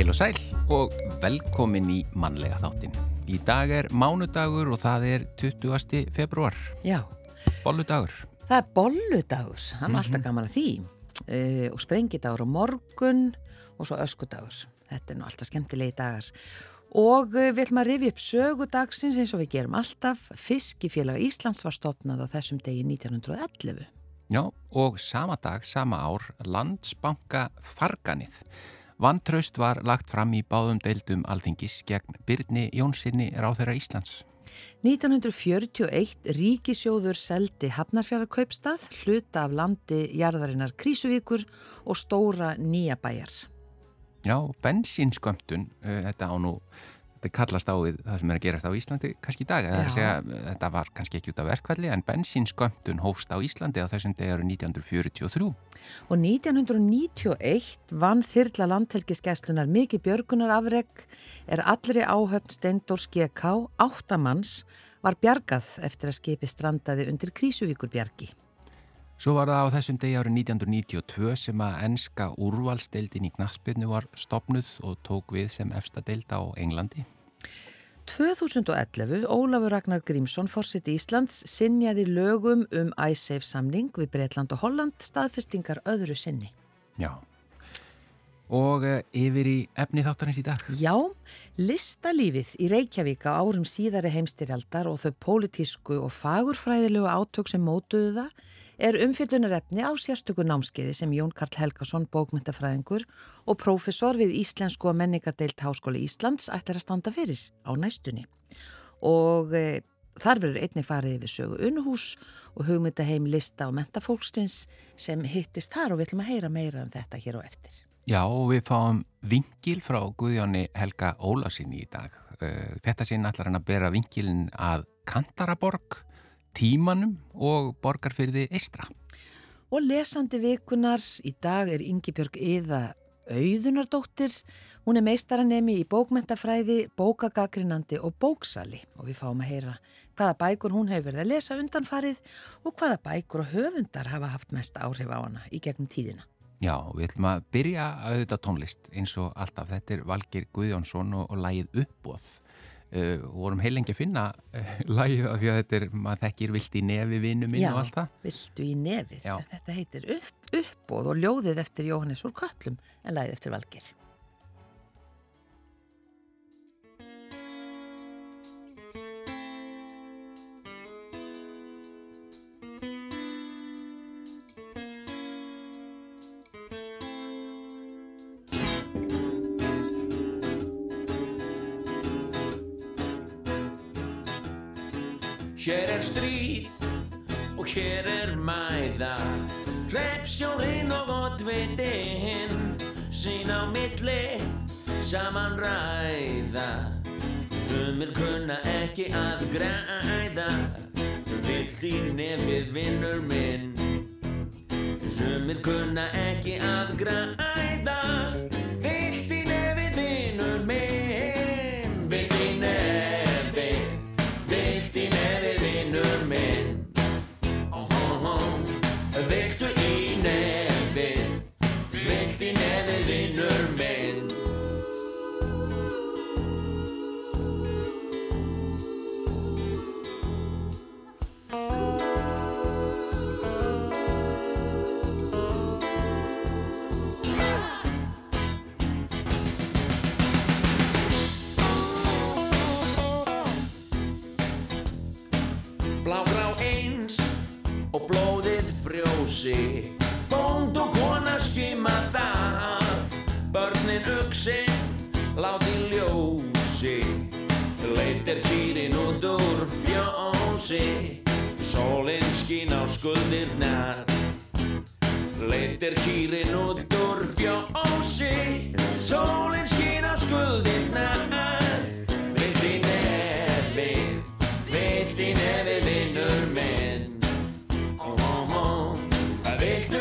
Heil og sæl og velkomin í mannlega þáttin. Í dag er mánudagur og það er 20. februar. Já, Bolludagur. það er bolludagur, hann er Mhm. alltaf gaman að því uh, og sprengidagur á morgun og svo öskudagur. Þetta er nú alltaf skemmtilegi dagar. Og uh, við ætlum að rifja upp sögudagsins eins og við gerum alltaf. Fiskifélag Íslands var stopnað á þessum degi 1911. Já, og sama dag, sama ár, landsbanka farganið. Vantraust var lagt fram í báðum deildum alþingis gegn Byrni Jónssoni ráþeira Íslands. 1941 ríkisjóður seldi Hafnarfjörðarkaupstað, hluta af landi jarðarinnar Krísuvíkur og stóra nýjabæjar. Já, bensínskömmtun, uh, þetta á nú, þetta kallast á við það sem er að gerast á Íslandi kannski í dag. Segja, þetta var kannski ekki út af verkvalli, en bensínskömmtun hófst á Íslandi á þessum degaru 1943. Og 1991 vann þyrla landhelgiskeslunar mikið björgunar afreg er allri áhöfn Steindórs GK áttamanns var bjargað eftir að skipi strandaði undir Krísuvíkurbjargi. Svo var það á þessum degi árið 1992 sem að enska úrvalsdeildin í Knaspirnu var stopnuð og tók við sem efsta deild á Englandi. 2011 Ólafur Ragnar Grímsson, fórseti Íslands, sinjaði lögum um ISAFE samning við Breitland og Holland staðfestingar öðru sinni. Já. Og uh, yfir í efni þáttarins í dag. Já, listalífið í Reykjavík á árum síðari heimstyrjaldar og þau pólitísku og fagurfræðilegu átök sem mótuðu það er umfyllunarefni á sérstöku námskeiði sem Jón Karl Helgason, bókmyndafræðingur og prófessor við Íslensku og menningardeilt Háskóli Íslands ætlar að standa fyrir á næstunni. Og e, þar verður einnig farið yfir sögu unnhús og hugmyndaheim lista og mentafólkstins sem hittist þar og við ætlum að heyra meira um þetta hér á eftir. Já, og við fáum vingil frá Guðjóni Helga Ólasinni í dag. Uh, þetta sinn ætlar hann að bera vingilin að Kantaraborg, Tímanum og Borgarfyrði Eistra. Og lesandi vikunars í dag er Ingibjörg Eða Auðunardóttir. Hún er meistaranemi í bókmentafræði, bókagagrinandi og bóksali og við fáum að heyra hvaða bækur hún hefur verið að lesa undanfarið og hvaða bækur og höfundar hafa haft mest áhrif á hana í gegnum tíðina. Já, við ætlum að byrja að auðvitað tónlist eins og alltaf. Þetta er Valgir Guðjónsson og, og lægið Uppbóð. Uh, vorum heilengi að finna uh, lægið af því að þetta er, maður þekkir vilt í nefi vinnu minn og allt það. viltu í nefið. Þetta heitir upp, uppbóð og ljóðið eftir Jóhannes úr Köllum en lagið eftir Valgir. Hér er stríð og hér er mæða. Hreppsjórin og oddvitinn Sín á milli saman ræða. Sumir kunna ekki að græða. Vilt í nefið vinnur minn. Sumir kunna ekki að græða Viltu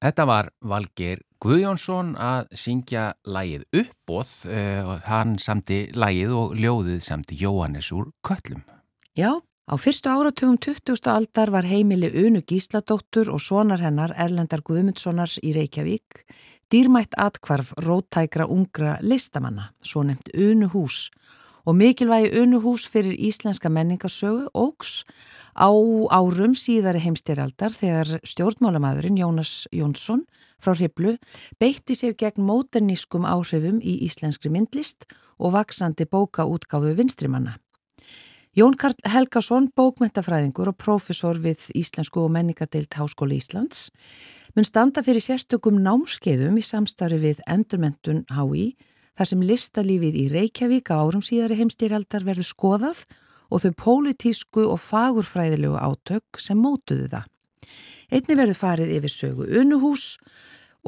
Þetta var Valgeir Guðjónsson að syngja lægið uppbóð uh, og hann samti lægið og ljóðið samti Jóhannes úr Köllum. Já, á fyrstu áratugum 20. aldar var heimili Unu Gísladóttur og sonar hennar Erlendar Guðmundssonar í Reykjavík dýrmætt atkvarf róttækra ungra listamanna, svo nefnt Unu hús og mikilvægi Unu hús fyrir íslenska menningarsögu ógs á árum síðari heimstyrjaldar þegar stjórnmálamæðurinn Jónas Jónsson frá Hriblu beitti sér gegn móternískum áhrifum í íslenskri myndlist og vaksandi bókaútgáfu vinstrimanna. Jón Karl Helgason, bókmentafræðingur og prófessor við Íslensku og menningardeilt Háskóli Íslands, mun standa fyrir sérstökum námskeiðum í samstarfi við Endurmentun HÍ, þar sem listalífið í Reykjavík á árum síðari heimstýraldar verður skoðað og þau pólitísku og fagurfræðilegu átök sem mótuðu það. Einni verður farið yfir sögu unuhús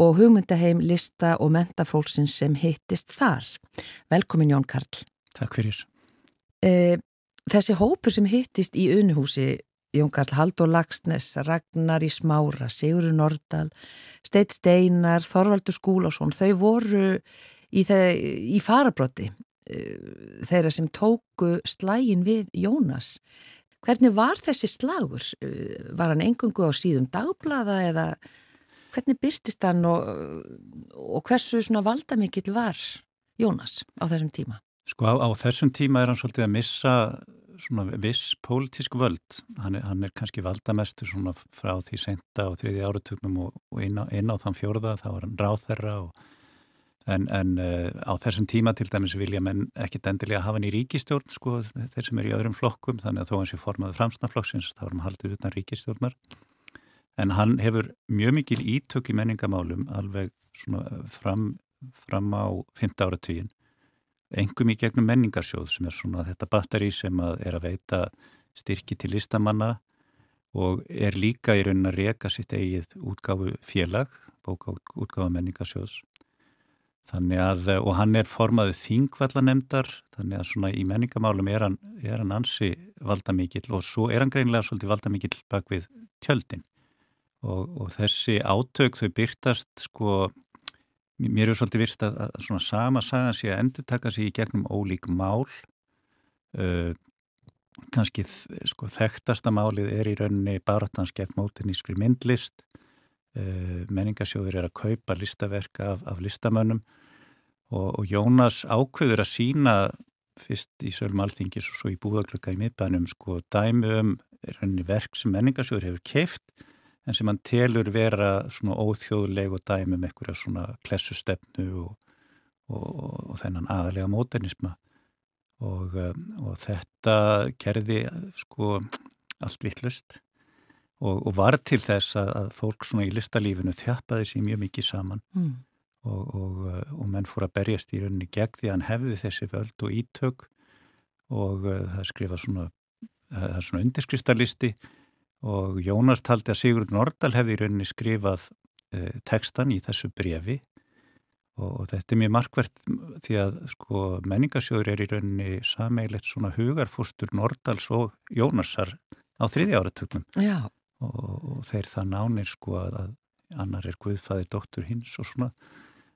og hugmyndaheim lista og mentafólksins sem hittist þar. Velkomin Jón Karl. Takk fyrir. Eh, þessi hópur sem hittist í unuhúsi, Jón Karl Haldur Lagsnes, Ragnar í Smára, Sigurður Nordal, Steit Steinar, Þorvaldur Skúlásson, þau voru í, í farabrotti uh, þeirra sem tóku slægin við Jónas. Hvernig var þessi slagur? Uh, var hann engungu á síðum dagblada eða hvernig byrtist hann og, og hversu valdamikill var Jónas á þessum tíma? Sko á, á þessum tíma er hann svolítið að missa viss pólitísk völd. Hann er, hann er kannski valdamestur frá því senda og þriði áratögnum og, og inn, á, á þann fjórða þá var hann ráþerra og En, en uh, á þessum tíma til dæmis vilja menn ekkit endilega hafa hann í ríkistjórn sko þeir sem er í öðrum flokkum þannig að þó hans er formaður framsnaflokksins þá er hann haldið utan ríkistjórnar en hann hefur mjög mikil ítök í menningamálum alveg fram, fram á 15 áratugin engum í gegnum menningarsjóð sem er svona þetta batteri sem að er að veita styrki til listamanna og er líka í raunin að reka sitt eigið útgáfu félag bóka útgáfu menningarsjóðs Þannig að, og hann er formaðið þingvallanemdar, þannig að svona í menningamálum er hann, er hann ansi valdamikill og svo er hann greinlega svolítið valdamikill bak við tjöldin. Og, og þessi átök þau byrtast sko, mér er svolítið virst að, að svona sama saga sé að endur taka sig í gegnum ólík mál, uh, kannski sko þekktasta málið er í rauninni baratans gegn mótinískri myndlist, menningasjóður er að kaupa listaverk af, af listamönnum og, og Jónas ákveður að sína fyrst í Sölum Alþingis og svo í búðaglöka í miðbænum sko dæmi um verk sem menningasjóður hefur keift en sem hann telur vera svona óþjóðleg og dæmi um einhverja svona klessustefnu og, og, og þennan aðalega móternisma og þetta gerði sko allt vittlust Og, og var til þess að, að fólk svona í listalífinu þjappaði sér mjög mikið saman mm. og, og, og menn fór að berjast í rauninni gegn því að hann hefði þessi völd og ítök og uh, það skrifa svona, svona undirskriftarlisti og Jónas taldi að Sigurd Nordal hefði í rauninni skrifað uh, tekstan í þessu brefi og þetta er mjög markvert því að sko menningasjóður er í rauninni sameilegt svona hugarfústur Nordals og Jónasar á þriði áratögnum. Já og, og þeir það nánir sko að, að annar er guðfæði dóttur hins og svona.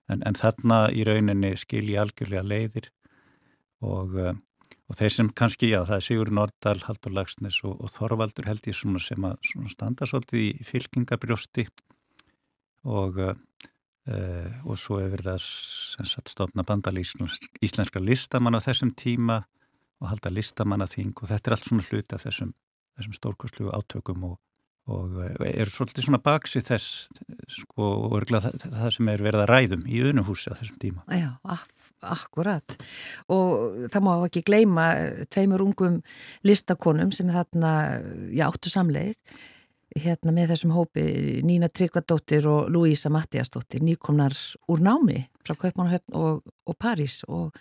En, en þarna í rauninni skilji algjörlega leiðir og, og þeir sem kannski, já það er Sigur Nordal, Haldur Lagsnes og, og Þorvaldur held ég svona sem að svona standa svolítið í fylkingabrjósti og, uh, og svo hefur það sagt, stofna bandal íslenska listamann á þessum tíma og halda listamanna þing og þetta er allt svona hluti af þessum, þessum stórkoslu átökum og, og eru svolítið svona baksið þess sko, og það, það sem er verið að ræðum í unuhúsi á þessum tíma. Já, akkurat og það má ekki gleima tveimur ungum listakonum sem þarna, já, áttu samleið hérna með þessum hópi Nína Tryggvadóttir og Lúísa Mattiasdóttir nýkomnar úr námi frá Kaupmannahöfn og, og París og,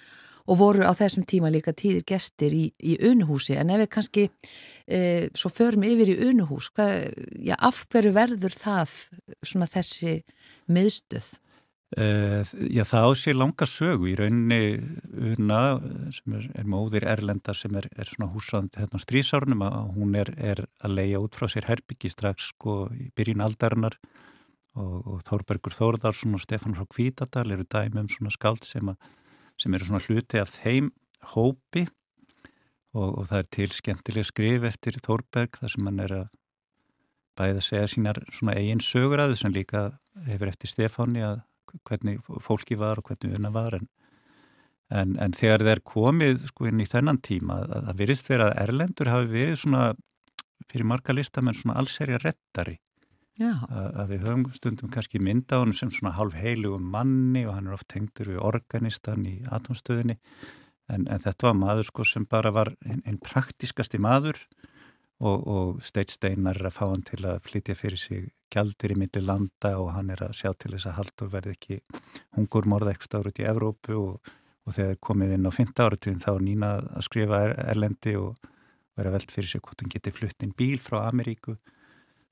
og voru á þessum tíma líka tíðir gestir í, í unuhúsi. En ef við kannski e, svo förum yfir í unuhús hvað, já, af hverju verður það svona þessi miðstöð? Uh, já, það á sér langa sögu. Í rauninni Una sem er, er móðir Erlendar sem er, er svona húsand hérna strísárnum að hún er, er að leia út frá sér herbyggi strax sko í byrjun aldarinnar. Og, og Þórbergur Þórðarsson og Stefán frá Kvítadal eru dæmi um svona skáld sem, a, sem eru svona hluti af þeim hópi og, og það er til skemmtilega skrif eftir Þórberg þar sem hann er að bæða segja sínar svona eigin söguraðu sem líka hefur eftir Stefáni að hvernig fólki var og hvernig unna var en, en, en þegar þeir komið sko inn í þennan tíma að það virðist verið að Erlendur hafi verið svona fyrir marga listamenn svona allserja rettari að, við höfum stundum kannski mynda á hann sem svona halv heilugum manni og hann er oft hengtur við organistan í atomstöðinni en, en þetta var maður sko sem bara var einn ein praktiskasti maður og, og Steit Steinar er að fá hann til að flytja fyrir sig gjaldir í milli landa og hann er að sjá til þess að Haldur verði ekki hungur morða eitthvað árið í Evrópu og, og þegar komið inn á 15 áratugin þá er Nína að skrifa er, Erlendi og vera veld fyrir sig hvort hann geti flutt inn bíl frá Ameríku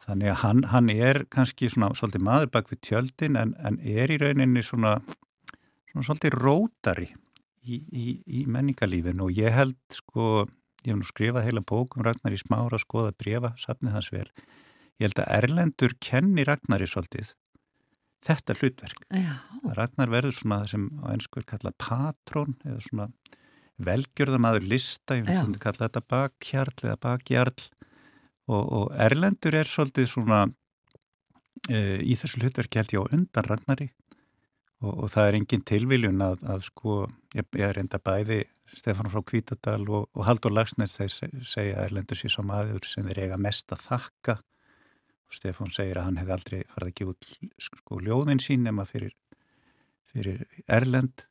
þannig að hann, hann er kannski svona svolítið maður bak við tjöldin en, en er í rauninni svona, svona svolítið rótari í, í, í menningarlífin og ég held sko ég hef nú skrifað heila bókum Ragnar í smára skoða brefa, safnið hans vel. Ég held að Erlendur kenni Ragnar í svolítið þetta hlutverk. Já. Ragnar verður svona sem á ennskur kalla patrón eða svona velgjörðamaður lista, ég finnst að kalla þetta bakhjarl eða bakhjarl og, og Erlendur er svolítið svona e, í þessu hlutverki held ég á undan Ragnari og, og það er engin tilviljun að, að sko, ég, ég enda bæði Stefán frá Kvítadal og, og Haldur Lagsner þeir segja að Erlendur sé svo maður sem þeir eiga mest að þakka. Og Stefán segir að hann hefði aldrei farið að gefa út sko ljóðin sín nema fyrir, fyrir Erlend.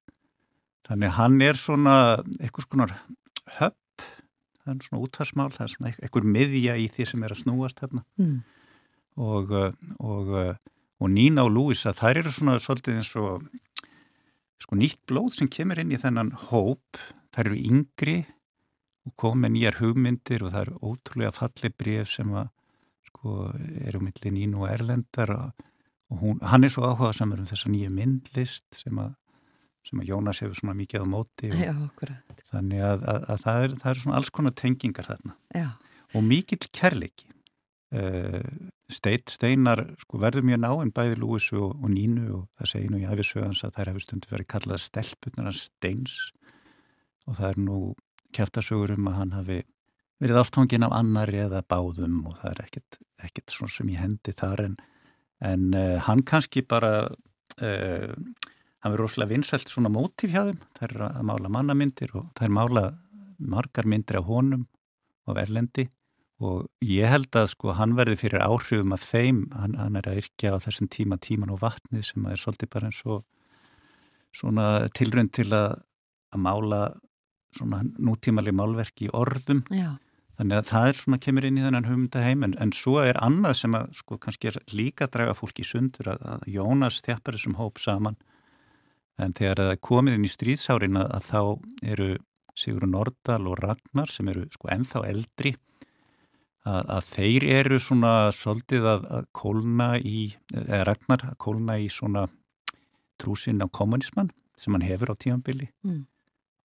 Þannig hann er svona eitthvað skonar höpp það er svona útvarsmál, það er svona eitthvað miðja í því sem er að snúast hérna mm. og, og, og Nína og Lúisa þær eru svona svolítið eins og sko nýtt blóð sem kemur inn í þennan hóp þær eru yngri og komið nýjar hugmyndir og það eru ótrúlega fallið bref sem að sko eru millir Nínu og Erlendar og, og hún, hann er svo áhugað samar um þessa nýju myndlist sem að, sem að Jónas hefur svona mikið á móti og, Já, þannig að, að, að það eru er svona alls konar tengingar þarna. Já. og mikill kærleiki. Uh, Steit, Steinar sko, verður mjög náinn bæði Lúisu og, og Nínu og það segir nú í æfisögans að þær hefur stundu verið kallað stelpunar Steins. Og það er nú kæftasögur um að hann hafi verið ástfangin af annari eða báðum og það er ekkert, ekkert svona sem ég hendi þar en, en uh, hann kannski bara uh, hann verið rosalega vinsælt svona mótíf hjá þeim. Það er að mála mannamyndir og það er mála margar myndir af honum og verlendi og ég held að sko hann verði fyrir áhrifum af þeim, hann, hann er að yrkja á þessum tíma tíman og vatnið sem er svolítið bara eins og svona tilrönd til að, að mála svona nútímali málverk í orðum. Já. þannig að það er svona kemur inn í þennan humdaheim en, en svo er annað sem að sko kannski líka draga fólki sundur að, að Jónas þjappar þessum hóp saman en þegar það er komið inn í stríðsárin að, að þá eru Sigur Nordal og Ragnar sem eru sko ennþá eldri að, að þeir eru svona svolítið að, að kólna í eða Ragnar að kólna í svona trúsinn á kommunismann sem hann hefur á tímanbili mm.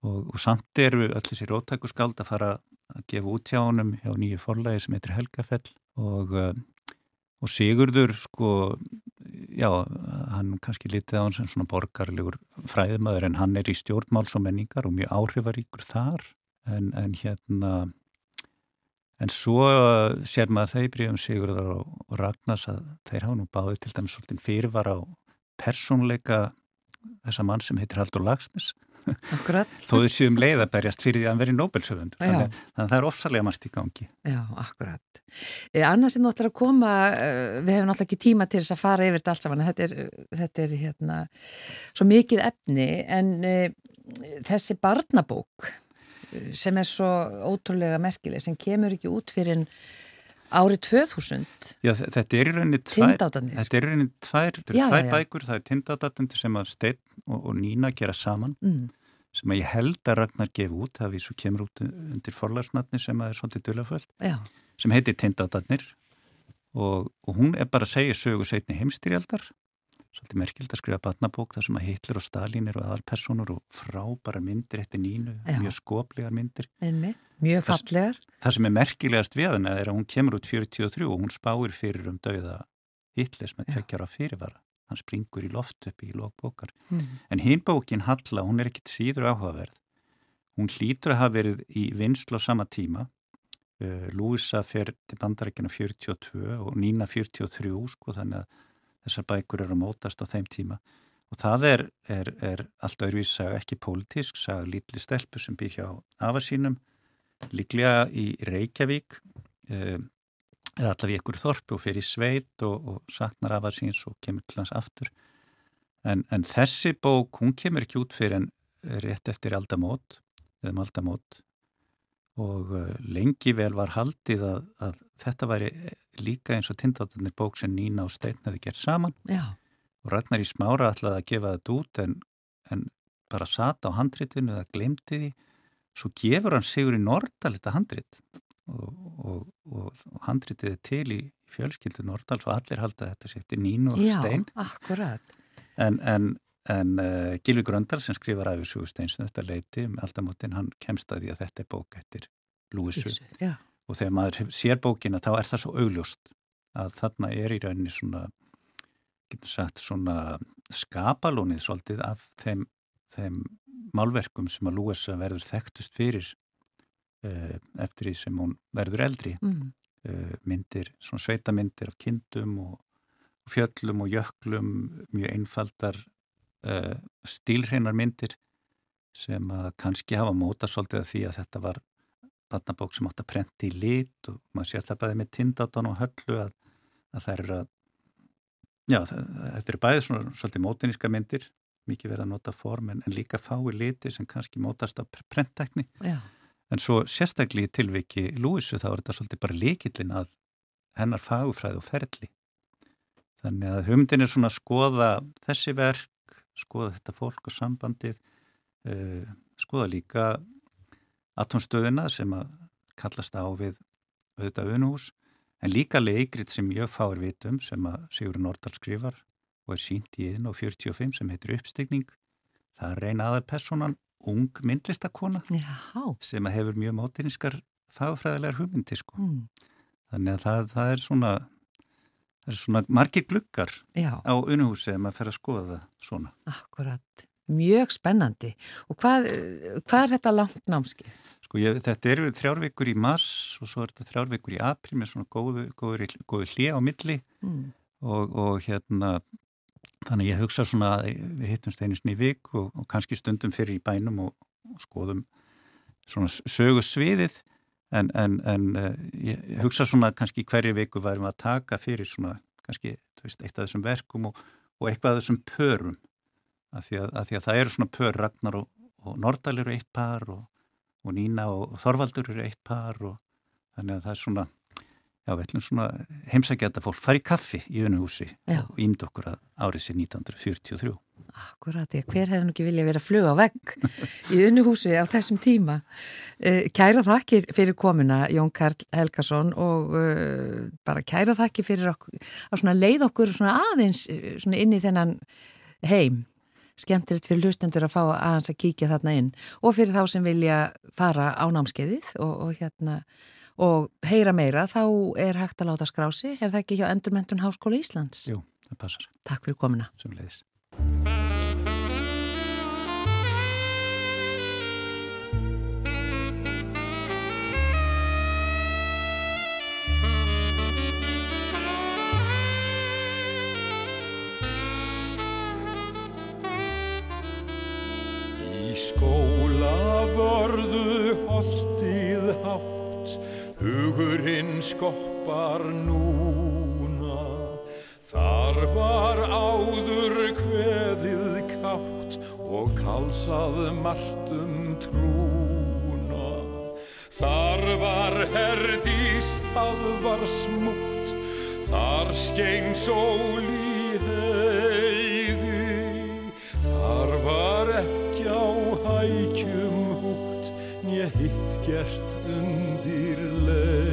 Og, og samt eru öll þessi róttækusskald að fara að gefa út hjá honum hjá nýju forlægi sem heitir Helgafell. Og, uh, og Sigurður sko, já, hann kannski litið á hann sem svona borgarlegur fræðmaður en hann er í stjórnmáls og menningar og mjög áhrifaríkur þar. En, en hérna En svo sér maður þeir bríðum Sigurðar og, og Ragnars að þeir hafa nú báðið til dæmis svolítið fyrirvar á persónleika þessa mann sem heitir Haldur Lagsnes Akkurat. þó þau séum leið að berjast fyrir því að veri Nobel-söfund þannig, þannig að það er ofsalega margt í gangi Já, akkurat. Eh, annað sem ættir að koma, eh, við hefum náttúrulega ekki tíma til þess að fara yfir þetta allt saman, þetta er, þetta er hérna, svo mikið efni, en eh, þessi barnabók sem er svo ótrúlega merkileg, sem kemur ekki út fyrir árið 2000, Já, þe- þetta er í rauninni tvær er tvær, Já, tvær já, já. bækur það er tindadatandi sem að Steinn og, og Nína gera saman Mm, sem að ég held að Ragnar gefi út það við svo kemur út undir forlagsnatni sem að er svolítið dölaföld sem heitir Tindadatnir og, og hún er bara að segja sögu setni heimstyrjaldar svolítið merkild að skrifa batnabók þar sem að Hitler og Stalin eru aðalpersonur og frábæra myndir eftir nínu, Já. mjög skoplegar myndir. Einmitt, mjög fallegar. það sem er merkilegast við hana er að hún kemur út 43 og hún spáir fyrir um dauða Hitlers með tveggjara fyrirvara hann springur í loft upp í lókbókar Mm. en hinn bókin Halla, hún er ekkit síður áhugaverð. Hún hlýtur að hafa verið í vinslu á sama tíma. Uh, Lúisa fer til bandarækina 42 og Nína 43 sko þannig að þessar bækur eru að mótast á þeim tíma. Og það er, er, er allt öðruvís saga ekki pólitísk, saga lítli stelpu sem býr hjá afa sínum líklega í Reykjavík. Um, eða allavega í ykkur þorpu og fyrir sveit og, og saknar afa síns og kemur til hans aftur. En, en þessi bók, hún kemur ekki út fyrir en rétt eftir aldamót eða um aldamót. Og uh, lengi vel var haldið að, að þetta væri líka eins og tindatarnir bók sem Nína og Steinn hefði gert saman. Já, og Ragnar í smára ætlaði að gefa þetta út en, en bara sata á handritinu eða glemdi því. Svo gefur hann sigur í Nordal þetta handrit og, og, og, og handritið er til í fjölskyldu Nordal svo allir halda þetta sétti Nínu og já, Steinn akkurat. en, en, en uh, Gilvi Gröndal sem skrifar æfisugu Steins um þetta leiti um aldamótin hann kemst að því að þetta er bók eftir Lúisu Já, og þegar maður sér bókina þá er það svo augljóst að þarna er í rauninni svona getur sagt svona skapalónið svolítið af þeim, þeim málverkum sem að Lúisa verður þekktust fyrir eftir því sem hún verður eldri. Mm. uh, myndir, svona sveitamyndir af kindum og, fjöllum og jöklum, mjög einfaldar uh, stílhreinar myndir sem að kannski hafa móta svolítið að því að þetta var barnabók sem átt að prenti í lit og maður sér það bæði með tindátan og höllu að, að það er að já, þetta eru bæði svona svolítið mótiníska myndir mikið verið að nota form en, en líka fái liti sem kannski mótast af prenttækni já, En svo sérstaklega í tilviki Lúisu þá er þetta svolítið bara líkillin að hennar fagufræð og ferli. Þannig að hugmyndin er svona að skoða þessi verk, skoða þetta fólk og sambandið, uh, skoða líka atomstöðuna sem að kallast á við auðvitað unuhús, en líka leikrit sem ég fáir vitum sem að Sigur Nordal skrifar og er sínt í 1 og 45 sem heitir uppstigning. Það reyna aðal personan ung myndlistakona já, sem að hefur mjög mótinískar fagfræðilegar hugmyndi sko. mm. Þannig að það, það er svona það er svona margir gluggar já, á unuhúsi ef maður fer að skoða það svona. akkurat. Mjög spennandi. Og hvað, hvað er þetta langt námskið? Sko ég, þetta eru þrjárvikur í mars og svo er þetta þrjárvikur í april með svona góðu, góðu, góðu hlið á milli Mm. og, og hérna þannig ég hugsa svona að við hittumst einu sinni í vik og, og kannski stundum fyrir í bænum og, og skoðum svona sögu sviðið en, en, en uh, ég hugsa svona kannski hverju viku værum að taka fyrir svona kannski veist, eitt af þessum verkum og, og eitthvað af þessum pörum. Af því því að það eru svona pör Ragnar og, Nordal eru eitt par og Nína og Þorvaldur eru eitt par og þannig að það er svona Já, við ætlum svona heimsækjata fólk fara í kaffi í unuhúsi og ímd okkur að árið sér 1943. Akkurat, ég, hver hefði nú ekki vilja verið að fluga á vegg í unnuhúsi á þessum tíma. Eh, Kæra þakkir fyrir komuna, Jón Karl Helgason og uh, bara kæra þakkir fyrir okkur, að svona leið okkur svona aðeins eh, svona inn í þennan heim. Skemmtilegt fyrir hlustendur að fá aðeins að kíkja þarna inn og fyrir þá sem vilja fara á námskeiðið og, og hérna og heyra meira þá er hægt að láta skrási er það ekki hjá Endurmentun Háskóla Íslands? Jú, það passar. Takk fyrir komina. Sumleis. Í skóla vörðu hostið hátt hugurinn skoppar núna. Þar var áður kveðið kátt og kalsað margt um trúna. Þar var herdís, það var smútt, þar skein sól í hitt gert undir leiði.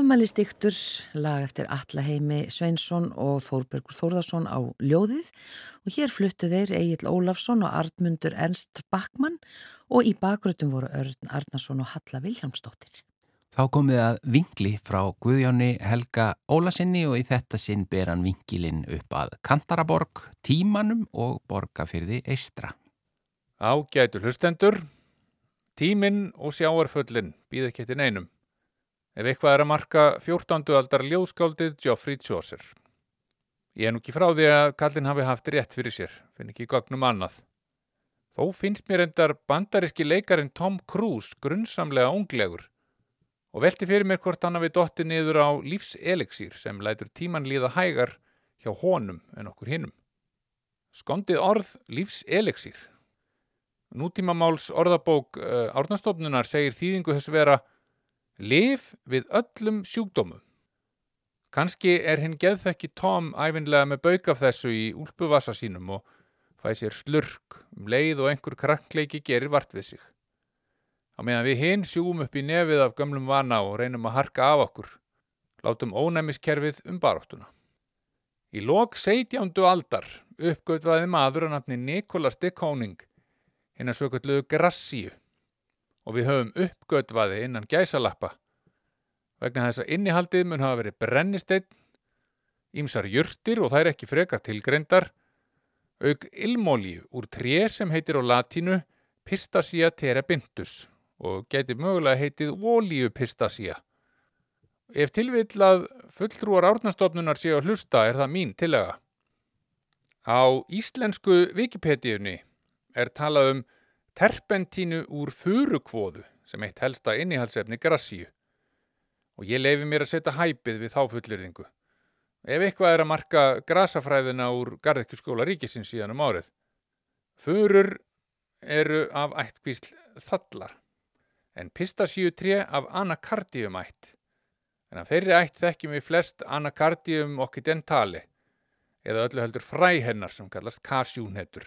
Afmælisdiktur, lag eftir Alla Heimi Sveinsson og Þórbergur Þórðarsson á ljóðið og hér fluttu þeir Egil Ólafsson og Artmundur Ernst Backmann og í bakgrötum voru Örn Arnarsson og Halla Viljámsdóttir. Þá komið að vingli frá Guðjóni Helga Ólasinni og í þetta sinn ber hann vingilinn upp að Kantaraborg, Tímanum og Borgafyrði Eistra. Ágætu hlustendur, tíminn og sjáarfullin býð ekki eftir neinum. Ef eitthvað er að marka 14. aldar ljóðskáldið Geoffrey Chaucer. Ég er nú ekki frá því að kallinn hafi haft rétt fyrir sér, finn ekki gögnum annað. Þó finnst mér endar bandaríski leikarin Tom Cruise grunnsamlega unglegur og velti fyrir mér hvort hann hafi dotti niður á lífseliksýr sem lætur tíman líða hægar hjá honum en okkur hinnum. Skondið orð lífseliksýr. Nútímamáls orðabók uh, Árnastofnunar segir þýðingu þess vera Liv við öllum sjúkdómum. Kanski er hinn geðþekki Tom æfinlega með bauk af þessu í úlpuvassa sínum og fæ sér slurk um leið og einhver krankleiki gerir vart við sig. Á meðan við hinn sjúum upp í nefið af gömlum vana og reynum að harka af okkur. Látum ónæmiskerfið um baróttuna. Í lok 17. aldar uppgötvaði maður að nafni Nikolas de Koning hinn að sökulluðu Grassíu og við höfum uppgötvaði innan gæsalappa vegna þess að innihaldið mun hafa verið brennisteinn, ímsar jurtir og það er ekki freka tilgreindar, auk ilmólíu úr tré sem heitir á latínu Pistacia terebintus og geti mögulega heitið olíupistacia. Ef tilvill að fulltrúar árnastofnunar séu að hlusta er það mín tillega. Á íslensku Wikipediunni er talað um terpentínu úr furukvóðu sem eitt helsta innihaldsefni grassíu og ég leifi mér að setja hæpið við þá fullirðingu. Ef eitthvað er að marka grasafræðina úr Garðekjuskóla ríkisins síðan um árið. Furur eru af ættkvísl þallar en pistasíutré af anakardium ætt. En af þeirri ætt þekkjum við flest anakardium occidentali eða öllu heldur fræhennar sem kallast kasjúnhetur.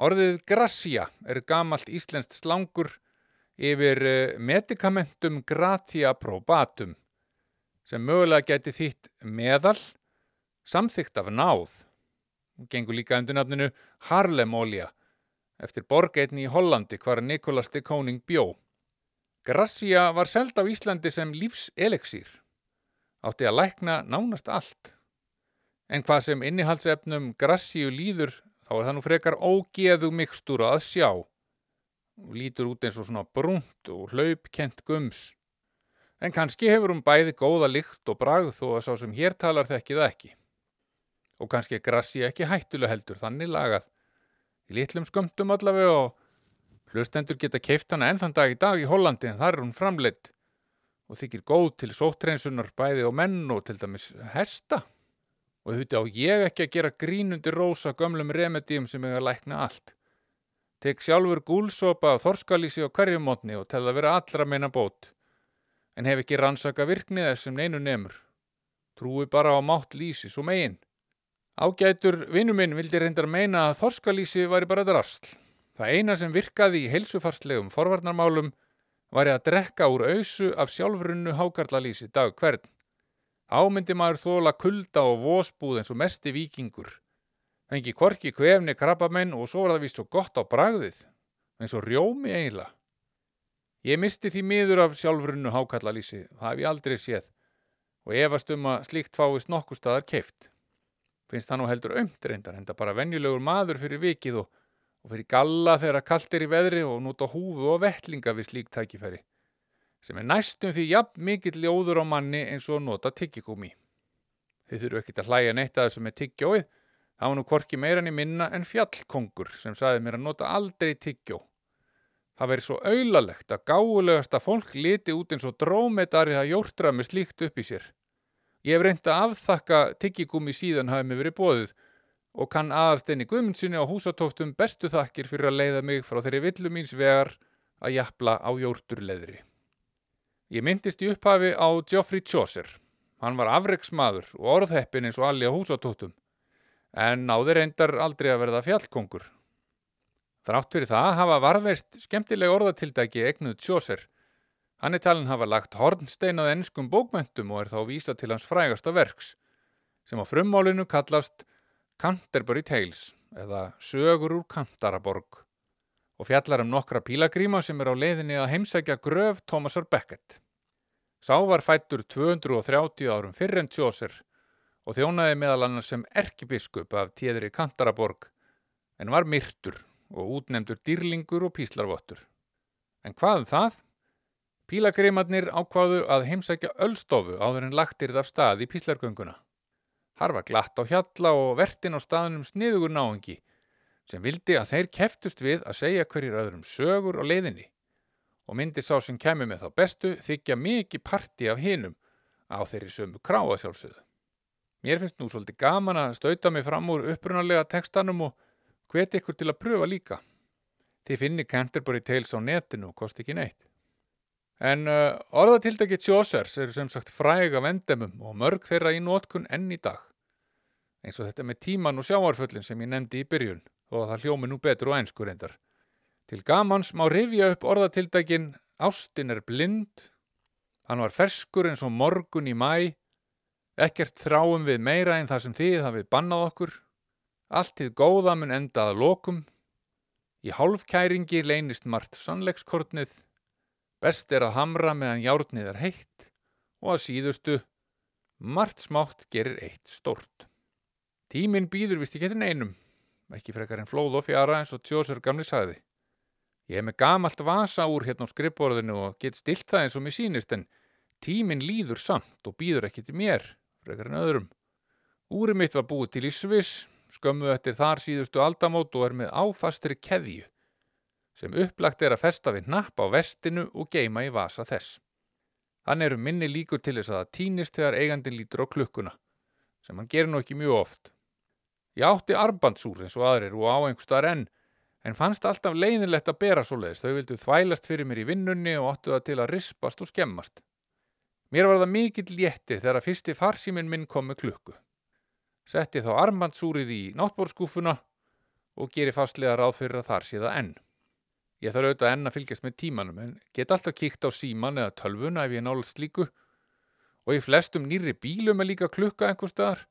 Orðið grassia er gamalt íslenskt slangur yfir eh, medicamentum gratia probatum sem mögulega geti þýtt meðal, samþygt af náð. Hún gengur líka undir nafninu Harlemolja eftir borgeitni í Hollandi hvar Nikolas de Koning bjó. Grassia var seld á Íslandi sem lífseleksýr, átti að lækna nánast allt. En hvað sem innihaldsefnum grassíu líður þá er það nú frekar ógeðu mikstúra að sjá lítur út eins og svona brúnt og hlaupkent gums. En kannski hefur hún bæði góða lykt og bragð þó að sá sem hér talar þekki það ekki. Og kannski er grassi ekki hættulega heldur, þannig lagað. Í litlum skömmtum allavega og hlustendur geta keift hana enn þann dag í dag í Hollandi en þar er hún framleitt og þykir góð til sóttrensunar bæði og menn og til dæmis hesta. Og þetta á ég ekki að gera grínundir rósa gömlum remedíum sem eiga að lækna allt. Tek sjálfur gúlsopa af þorskalísi á hverjum mótni og tel að vera allra meina bót, en hef ekki rannsaka virknið þess sem neinu nemur. Trúi bara á mátt lýsi svo megin. Ágætur vinnu minn vildi reyndar meina að þorskalísi væri bara drasl. Það eina sem virkaði í heilsufarslegum forvarnarmálum væri að drekka úr ausu af sjálfrunnu hákarlalísi dag hvern. Ámyndi maður þóla kulda og vósbúð eins og mesti vikingur. Fengi korki kvefni krabbamenn og svo var það vist svo gott á bragðið, eins og rjómi eiginlega. Ég misti því miður af sjálfrunnu hákallalísi, það hef ég aldrei séð, og efast um að slíkt fáist nokkur staðar keift. Finnst það nú heldur ömt reyndar, enda bara venjulegur maður fyrir vikið og, og fyrir galla þegar kallt er í veðri og nota húfu og vettlinga við slík tækifæri, sem er næstum því jafn mikill ljóður á manni eins og nota tyggigúmi. Þið þurfu ekkert að hlæja neitt að þessu með tyggjóið, Það var nú hvorki meirann í minna en fjallkongur sem saði mér að nota aldrei tyggjó. Það veri svo auðlalegt að gáulegasta fólk liti út eins og drómetari að jórtra með slíkt upp í sér. Ég hef reynd að afþakka tyggigúmi síðan hafi mig verið bóðið og kann aðalsteini Guðmundsinni á húsatóftum bestu þakkir fyrir að leiða mig frá þeirri villu míns vegar að jafla á jórturleðri. Ég myndist í upphafi á Geoffrey Chaucer. Hann var afreiksmaður og orðheppin eins og alli á húsatóftum en náði reyndar aldrei að verða fjallkongur. Þrátt fyrir það hafa varveist skemmtilega orðatildæki egnuð Chaucer. Hann er talin hafa lagt hornsteinað ennskum bókmentum og er þá vísa til hans frægasta verks, sem á frummálinu kallast Canterbury Tales eða Sögur úr Kantaraborg og fjallar um nokkra pílagríma sem er á leiðinni að heimsækja gröf Thomasar Beckett. Sá var fættur 230 árum fyrir en Chaucer og þjónaði meðal annars sem erkibiskup af tíðri Kantaraborg en var myrtur og útnemdur dýrlingur og píslarvottur. En hvað um það? Pílagrimarnir ákváðu að heimsækja öllstofu áður en lagtir af stað í píslargönguna. Har var glatt á hjalla og vertin á staðnum sniðugur náengi sem vildi að þeir keftust við að segja hverjir öðrum sögur á leiðinni og myndi sá sem kemur með þá bestu þykja mikið parti af hinum á þeirri sömu kráa sjálfsögðu. Mér finnst nú svolítið gaman að stauta mig fram úr upprunalega tekstanum og hveti ykkur til að pröfa líka. Þið finnir Canterbury Tales á netinu og kosti ekki neitt. En uh, orðatildagi Chaucers eru sem sagt fræg af endemum og mörg þeirra í nótkun enn í dag. Eins og þetta með tíman og sjáarföllin sem ég nefndi í byrjun og það hljómi nú betur og einskur endar. Til gamans má rifja upp orðatildaginn Ástin er blind, hann var ferskur eins og morgun í mæ, ekkert þráum við meira en það sem þið hafið bannað okkur, allt þið góða mun enda að lokum, í hálfkæringi leynist margt sannleikskortnið, best er að hamra meðan járnið er heitt og að síðustu, margt smátt gerir eitt stórt. Tíminn býður vist ekki eftir neinum, ekki frekar en flóð og fjara eins og tjósur gamli sagði. Ég hef með gamalt vasa úr hérna á skrippborðinu og get stilt það eins og mér sýnist en tíminn líður samt og býður ekki til mér, frekar en öðrum. Úri mitt var búið til í Sviss, skömmu eftir þar síðustu aldamót og er með áfastri keðju, sem upplagt er að festa við napp á vestinu og geima í vasa þess. Þannig eru minni líkur til þess að það týnist þegar eigandi lítur á klukkuna, sem hann gerir nú ekki mjög oft. Ég átti armbandsúr eins og aðrir og á einhverstaðar enn, en fannst alltaf leiðinlegt að bera svoleiðis, þau vildu þvælast fyrir mér í vinnunni og áttu það til að rispast og skemmast. Mér var það mikill létti þegar að fyrsti farsíminn minn kom með klukku. Setti þá armbandsúrið í náttbórskúfuna og geri fastlega ráð fyrir að þar sé það enn. Ég þarf auðvitað enn að fylgjast með tímanum en get alltaf kíkt á síman eða tölvuna ef ég nálast líku og í flestum nýri bílum er líka klukka einhver staðar.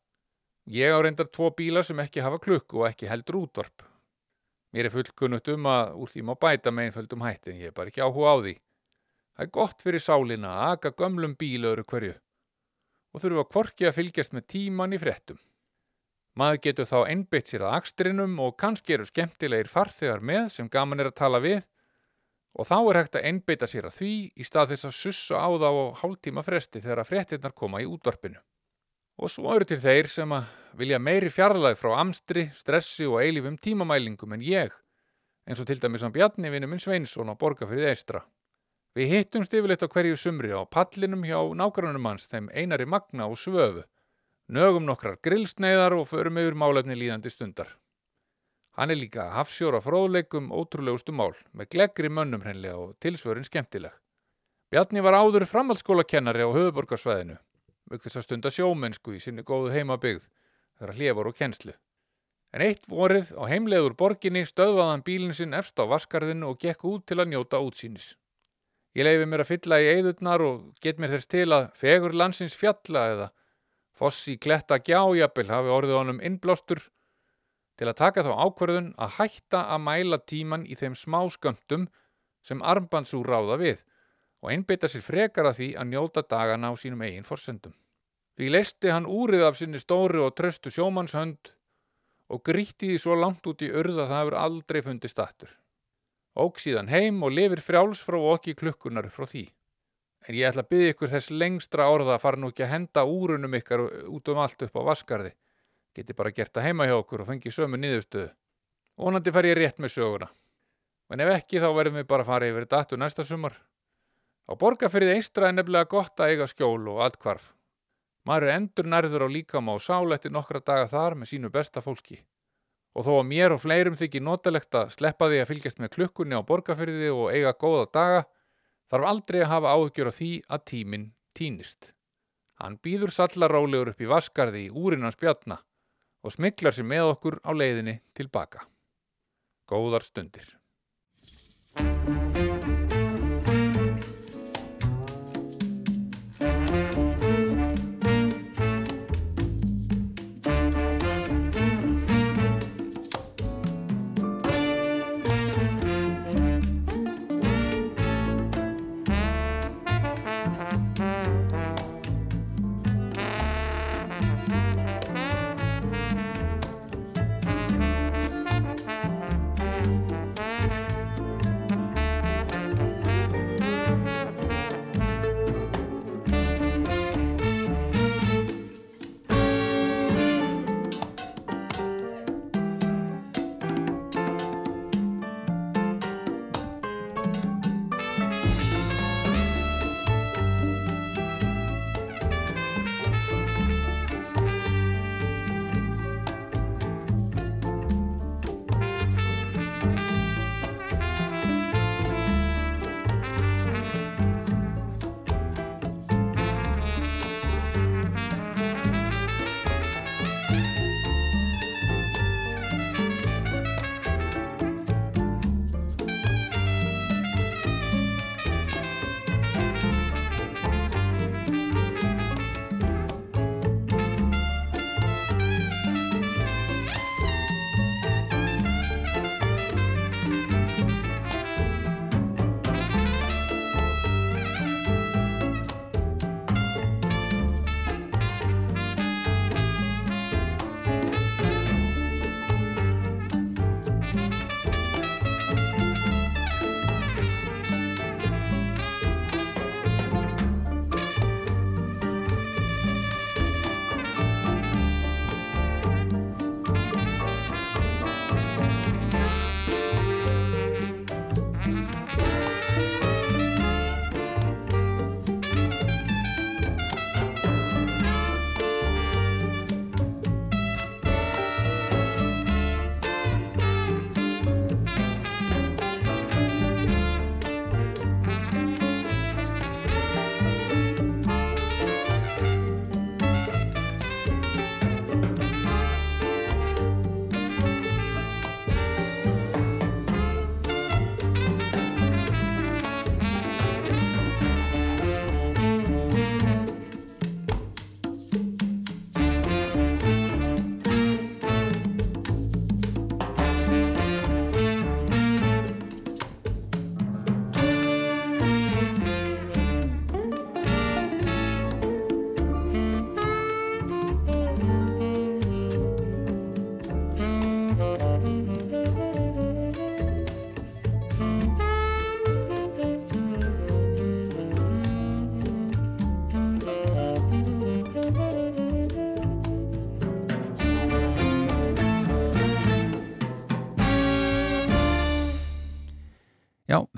Ég á reyndar tvo bíla sem ekki hafa klukku og ekki heldur útvarp. Mér er fullkunnugt um að úr því má bæta með einföldum hætti en ég er bara ekki áhuga á því. Það er gott fyrir sálina að aga gömlum bíl öðru hverju og þurfa kvorki að fylgjast með tíman í fréttum. Maður getur þá einbytt sér að akstrinum og kannski eru skemmtilegir farþegar með sem gaman er að tala við og þá er hægt að einbytta sér að því í stað þess að sussa á þá á hálftíma fresti þegar að fréttinnar koma í útvarpinu. Og svo eru til þeir sem að vilja meiri fjarlæg frá amstri, stressi og eilífum tímamælingum en ég, eins og til dæmis hann Bjarni vinnu minn Sveinsson á Borgafrið Eistra. Við hittumst yfirleitt á hverju sumri á pallinum hjá nágrunum hans þeim einari magna og svöfu, nögum nokkrar grillsneiðar og förum yfir málefni líðandi stundar. Hann er líka hafsjóra fróðleikum ótrúlegustu mál, með gleggri mönnum hreinlega og tilsvörin skemmtileg. Bjarni var áður framhaldsskólakennari á höfuborgarsvæðinu, auk þess að stunda sjómennsku í sinni góðu heimabyggð, þegar hlifar og kennslu. En eitt vorið á heimlegur borginni stöðvaðan bílinn sinn efst á vaskarðinu og gekk út til að njóta útsýnis. Ég leifi mér að fylla í eyðurnar og get mér þess til að fegur landsins fjalla eða fossi kletta gjájapil hafi orðið honum innblástur til að taka þá ákvörðun að hætta að mæla tíman í þeim smá skömmtum sem armbandsúr ráða við og einbytta sér frekar að því að njóta dagana á sínum eigin forsendum. Því leisti hann úrið af sinni stóri og tröstu sjómannshönd og gríti því svo langt út í urð að það hefur aldrei fundist aftur. Ók síðan heim og lifir frjáls frá okki klukkunar frá því. En ég ætla að byggja ykkur þess lengstra orða að fara nú ekki að henda úrunum ykkar út um allt upp á vaskarði. Geti bara gert það heima hjá okkur og fengi sömu niðurstöðu. Vonandi fer ég rétt með söguna. En ef ekki þá verðum við bara að fara yfir þetta aftur næsta sumar. Á borgarferðið eistra er nefnilega gott að eiga skjól og allt hvarf. Maður er endur nærður á líkama og sál eftir nokkra daga þar með sínu besta fólki. Og þó að mér og fleirum þykir notalegt að sleppa því að fylgjast með klukkunni á borgarferði og eiga góða daga, þarf aldrei að hafa áhyggjur á því að tíminn týnist. Hann býður sallarálegur upp í vaskarði í úrinnans bjarna og smiklar sér með okkur á leiðinni tilbaka. Góðar stundir.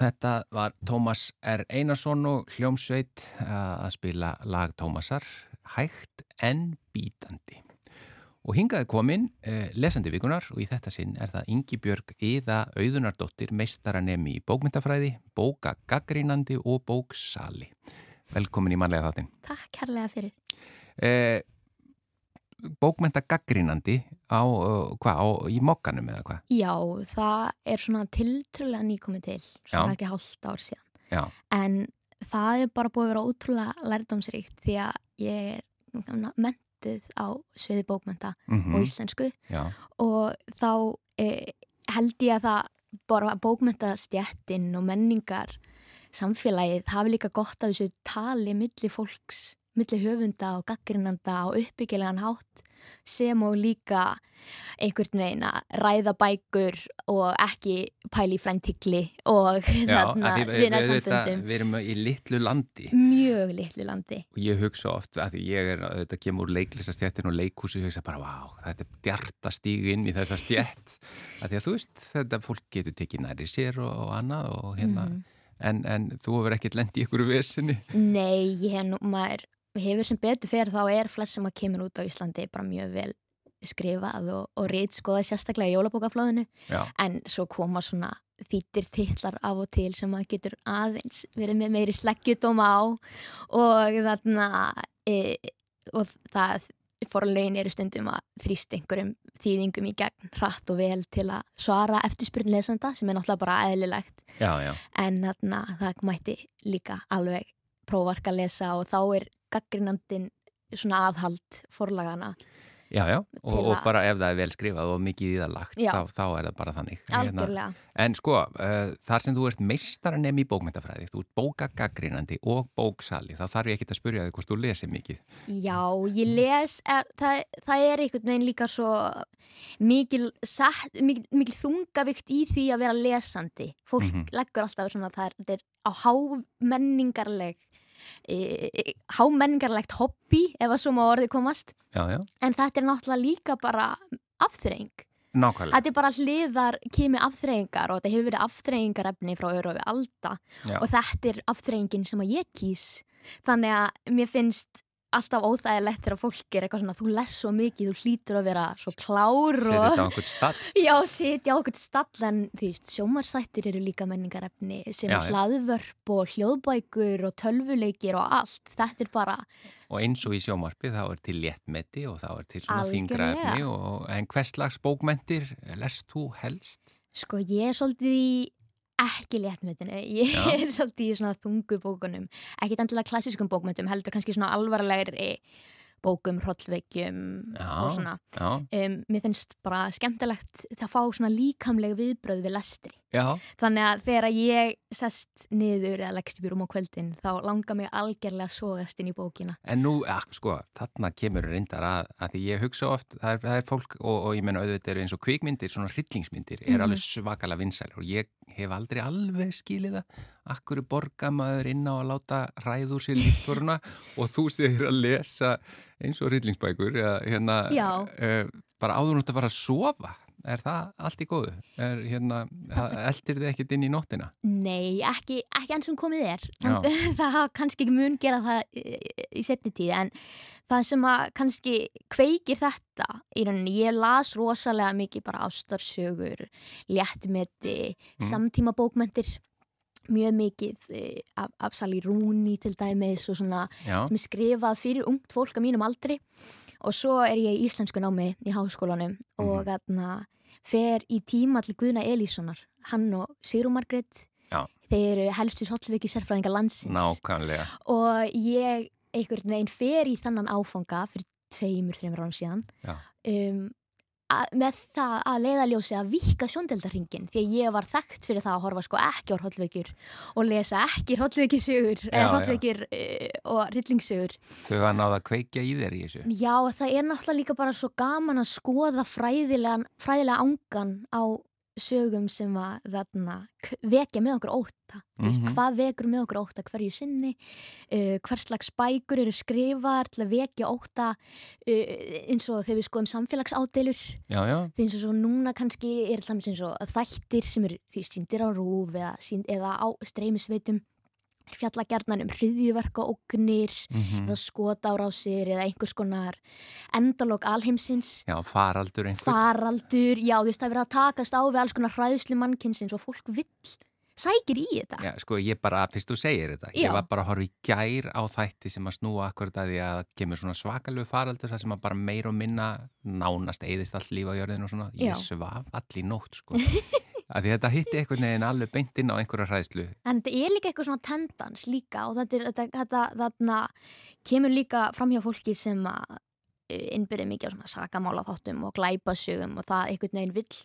Þetta var Tómas R. Einarsson og hljómsveit að spila lag Tómasar hægt en bítandi. Og hingaði komin eh, lesandi vikunar og í þetta sinn er það Ingi Björg Íða Auðunardóttir meistaranemi í bókmyndafræði, bóka gaggrínandi og bóksali. Velkomin í manlega þáttinn. Takk kærlega fyrir. Eh, bókmynda gaggrínandi á, hvað, á, í mokkanum eða hvað? Já, það er svona tiltrúlega nýkomið til, svona Já. ekki hálft ár síðan. Já, En það er bara búið að vera ótrúlega lærdómsríkt því að ég er mentuð á sviði bókmynda mhm, og íslensku já, og þá eh, held ég að það bara bókmyndastjettin og menningar samfélagið hafi líka gott af þessu tali milli fólks, milli höfunda og gaggrinanda á uppbyggilegan hátt sem og líka einhvern veginn að ræða bækur og ekki pæli í fræntikli og því við- erum í litlu landi. Mjög litlu landi. Og ég hugsa oft að ég er, þetta kemur úr leiklistastjettin og leikhúsi og ég hugsa bara, vá, þetta er djarta stíg inn í þessa stjett að því að þú veist, þetta fólk getur tekið næri sér og, og annað og hérna. Mhm. en, en þú hefur ekkert lent í ykkur vesinni Nei, ég hef nú, maður hefur sem betur fyrir þá er flest sem að kemur út á Íslandi bara mjög vel skrifað og, og rítskoða sérstaklega í jólabókaflóðinu. En svo koma svona þýttir titlar af og til sem maður getur aðeins verið með meiri sleggjudóma á. Og þarna e, og það forlegin eru stundum að þrýst einhverjum þýðingum í gegn hratt og vel til að svara eftirspurn lesanda sem er náttúrulega bara eðlilegt. Já, já, en þarna það mætti líka alveg prófarka að lesa og þá er gaggrinandin svona aðhald forlagana já, já. Og, og bara ef það er vel skrifað og mikið í það lagt þá, þá er það bara þannig Hérna, algjörlega. En sko, uh, þar sem þú ert meistaranemi í bókmyndafræði, þú ert bókagagrínandi og bóksali, þá þarf ég ekki að spyrja þig hvort þú lesir mikið. Já, ég les, er, það, það er einhvern veginn líka svo mikil, sett, mikil, mikil þungavikt í því að vera lesandi. Fólk Mhm. leggur alltaf svona að það er, það er á hámenningarleg, e, e, hámenningarlegt hobby ef að svo má orði komast. Já, já, En þetta er náttúrulega líka bara afþreying. nákvæmlega. Þetta er bara hliðar kimi afþreyingar og þetta hefur verið afþreyingarefni frá öru við alda og þetta er afþreyingin sem að ég kýs þannig að mér finnst alltaf óþægilegt þegar fólk er eitthvað svona þú les svo mikið, þú hlýtur að vera svo klár og þetta á einhvern stall. já, sitja á okkur stall en þú veist, sjómarsættir eru líka menningarefni sem Já, er hlaðvörp og hljóðbækur og tölvuleikir og allt, þetta er bara Og eins og í sjómarpið þá er til léttmeti og þá er til svona þingra Algjörlega. efni og en hvers slags bókmentir lest þú helst? Sko ég er svolítið í ekki léttmyndinu, ég Já. er svolítið í svona þungu bókunum, ekkit endilega klassískum bókmyndum, heldur kannski svona alvarlegri bókum, hrollveikjum og svona. Um, mér finnst bara skemmtilegt það fá svona líkamleg viðbröð við lestri. Já, Þannig að þegar ég sest niður eða leggst í bjúrum á kvöldin þá langar mig algjörlega að sogast inn í bókina. en nú, ja, sko, þarna kemur reyndar að, að því ég hugsa oft, það er, það er fólk og, og ég menna auðvitað eru eins og kvikmyndir, svona hryllingsmyndir, er Mhm. alveg svakalega vinsæl og ég hef aldrei alveg skilið það, akkur er borga maður inn á að láta ræður sér líftvoruna og þú segir að lesa eins og hryllingsbækur, eða hérna, eh, bara áður nátt að fara að sofa. Er það allt í góðu? Er hérna, eldir þið ekkert inn í nóttina? Nei, ekki, ekki enn sem komið er. Já. það kannski ekki mun gera það í, setni tíð en það sem kannski kveikir þetta í rauninni, ég las rosalega mikið bara ástarsögur, léttmeti, Mm. samtíma bókmentir, mjög mikið eh, af, af Sally Rooney til dæmis og svona Já, sem er skrifað fyrir ungt fólk á mínum aldri og svo er ég í íslensku námi í háskólanum og þarna fer í tíma til Guðna Elíssonar hann og Sigrún Margrét. Já. þeir eru helstu svolviki sérfræðinga landsins. Nákvæmlega. og ég einhvern veginn fer í þannan áfanga fyrir tveimur, þreimur árum síðan. Um, að, með það að leiðaljósi að vika sjóndeldarringin því að ég var þekkt fyrir það að horfa sko ekki á hrollveikjur og lesa ekki hrollveikisugur Já, eða já. hrollveikir uh, og hryllingssugur Þau hafa náða að kveikja í þér í þessu. Já, það er náttúrulega líka bara svo gaman að skoða fræðilega, fræðilega ángan á sögum sem að þarna, vekja með okkur óta mm Mhm. hvað vekur með okkur óta hverju sinni uh, hvers slags bækur eru skrifaðar til að vekja óta uh, eins og þegar við skoðum því eins og svo núna kannski er alltaf eins og þættir sem eru því síndir á rúf eða, eða á streymisveitum fjallagjarnan um hryðjuverka ógnir mhm. eða skotárásir eða einhvers konar endalók alheimsins já, faraldur einhver. faraldur, já þú veist það er verið að takast á við alls konar hræðslu mannkynsins og fólk vill sækir í þetta Já, sko, ég bara, fyrst þú segir þetta, Já. ég var bara að horfa í gær á þætti sem að snúa akkurat að því að það kemur svona svakalegu faraldur þar sem að bara meir og minna nánast eðist allt líf á jörðinu og svona. Ég Já. svaf all í nótt, sko. að því þetta hitti einhvern veginn alveg beint inn á einhverja hræðslu. en þetta er líka eitthvað svona tendans líka og þetta, þetta, þetta þarna, kemur líka fram hjá fólki sem að innbyrði mikið á svona sakamála þáttum og glæpasögum og það einhvern veginn vill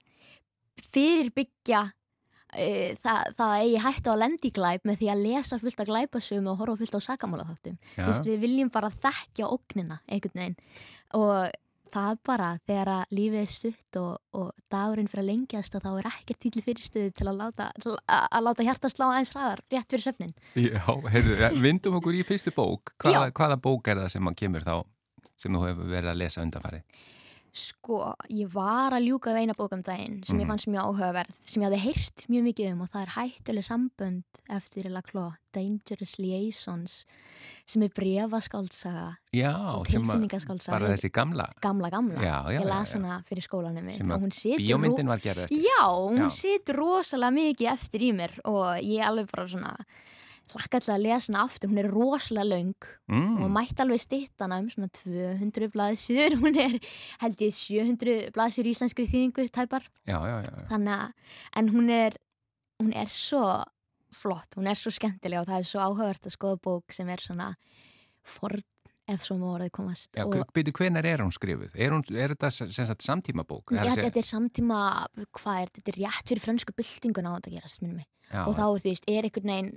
fyrirbyggja uh, það, það eigi hættu að lendi glæp með því að lesa fullt af glæpasögum og horfa fullt á sakamála þáttum við viljum bara þekkja ógnina einhvern veginn. Og það bara þegar að lífið er stutt og, og dagurinn fyrir að lengjast að þá er ekkert tíli fyrirstöðu til að láta, láta hjarta slá aðeins hraðar rétt fyrir söfnin. Já, heyrðu, ja, vindum okkur í fyrstu bók. Hvaða, hvaða bók er það sem að kemur þá, sem þú hefur verið að lesa undanfarið? Sko, ég var að ljúka við eina bók um daginn sem ég Mhm. fannst mjög áhugaverð sem ég hafði heyrt mjög mikið um og það er hættuleg sambönd eftir Laclau, Dangerous Liaisons sem er brefaskáltsaga og tilfinningaskáltsaga Bara þessi gamla. gamla gamla. Já, já, ég las hana fyrir skólanum Sem að Bíómyndin var gerð eftir. Já, hún situr rosalega mikið eftir í mér og ég alveg bara svona hlakka til að lesa hana aftur, hún er rosalega löng Mm. og mætti alveg stytta hana um svona 200 blaðsjur, hún er held ég 700 blaðsjur í íslenskri þýðingu tæpar, Já, já, já. þannig að en hún er, hún er svo flott, hún er svo skemmtilega og það er svo áhugavert að skoða bók sem er svona forn ef svo má orðið komast Já, byrju, hvenar er hún skrifuð? Er, hún, er þetta samtíma bók? Já, þetta er samtíma, hvað er, þetta er rétt fyrir frönsku byltinguna á þetta að gerast, minnum mig. já, og þá, þú veist, er einhvern veginn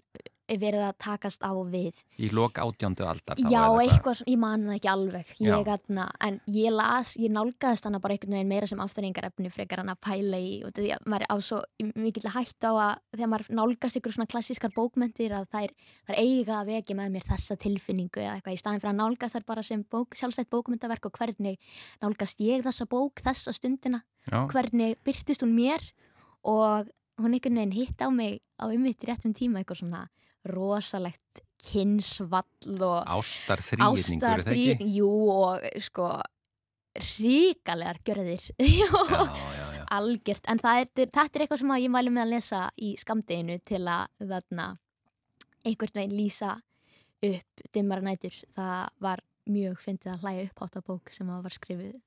verið að takast á við. Í lok átjándu aldar. já, er eitthvað, svona- ég man það ekki alveg. Ég, atna, en ég las, ég nálgaðist hana bara einhvern veginn meira sem afturrengarefni frekar hann að pæla í og því að maður á svo mikill að hætta á að þegar maður nálgast ykkur svona klassískar bókmentir að það er, það er eiga að vekja með mér þessa tilfinningu eða eitthvað. Í staðin fyrir að nálgast þær bara sem bók, sjálfstætt bókmyndaverk og hvernig nálgast ég þessa bók þessa stundina? Já, hvernig byrtist hún mér? Og hún einhvern veginn hitt á mig á umvitt réttum tíma eitthvað svona rosalegt kynsvall og ástar þrýðningur, það ekki? jú og sko ríkalegar gjörðir Já, já, já. algjört, en er, þetta er eitthvað sem ég mælu með að lesa í skamdeginu til að þarna einhvern veginn lýsa upp dimmara nætur, það var mjög fyndið að hlæja upp átt að bók sem var skrifið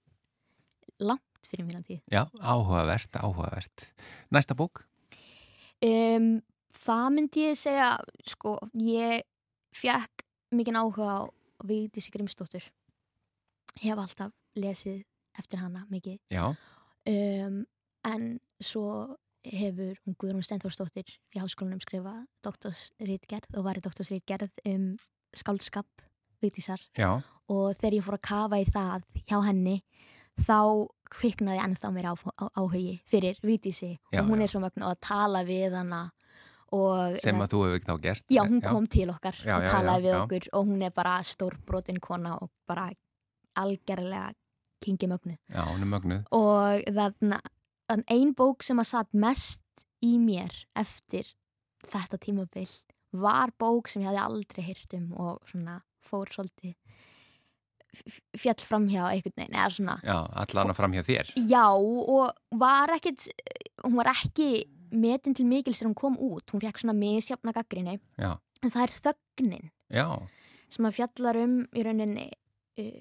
langt fyrir mínan tíð Já, áhugavert, áhugavert. Næsta bók? Um, það myndi ég segja, sko, ég fekk mikinn áhuga á Vigdísi Grimsdóttur. Ég hef alltaf lesið eftir hana mikið. Um, en svo hefur hún Guðrún Steinþórsdóttir í háskólanum skrifað doktorsritgerð og var í doktorsritgerð um skáldskap Vigdísar. Já, og þegar ég fór að kafa í það hjá henni þá kviknaði ennþá mér áhugi fyrir Vigdísi. Og hún er svo mögnu að tala við hana og sem að þú hefur ekki þá gert. já, hún kom til okkar Já, og já, talaði já, við já. okkur og hún er bara stórbrotin kona og bara algerlega kingi mögnu Já, er og þarna ein bók sem að satt mest í mér eftir þetta tímabil var bók sem ég hafði aldrei heyrt um og svona fór svolítið fjall framhjá einhvern veginn eða svona Já, allan að fram hjá þér. já og var ekkit hún var ekki metin til mikil sem hún kom út, hún fekk svona misjafna gaggrinni Já, en það er þögnin já, sem að fjallar um í rauninni uh,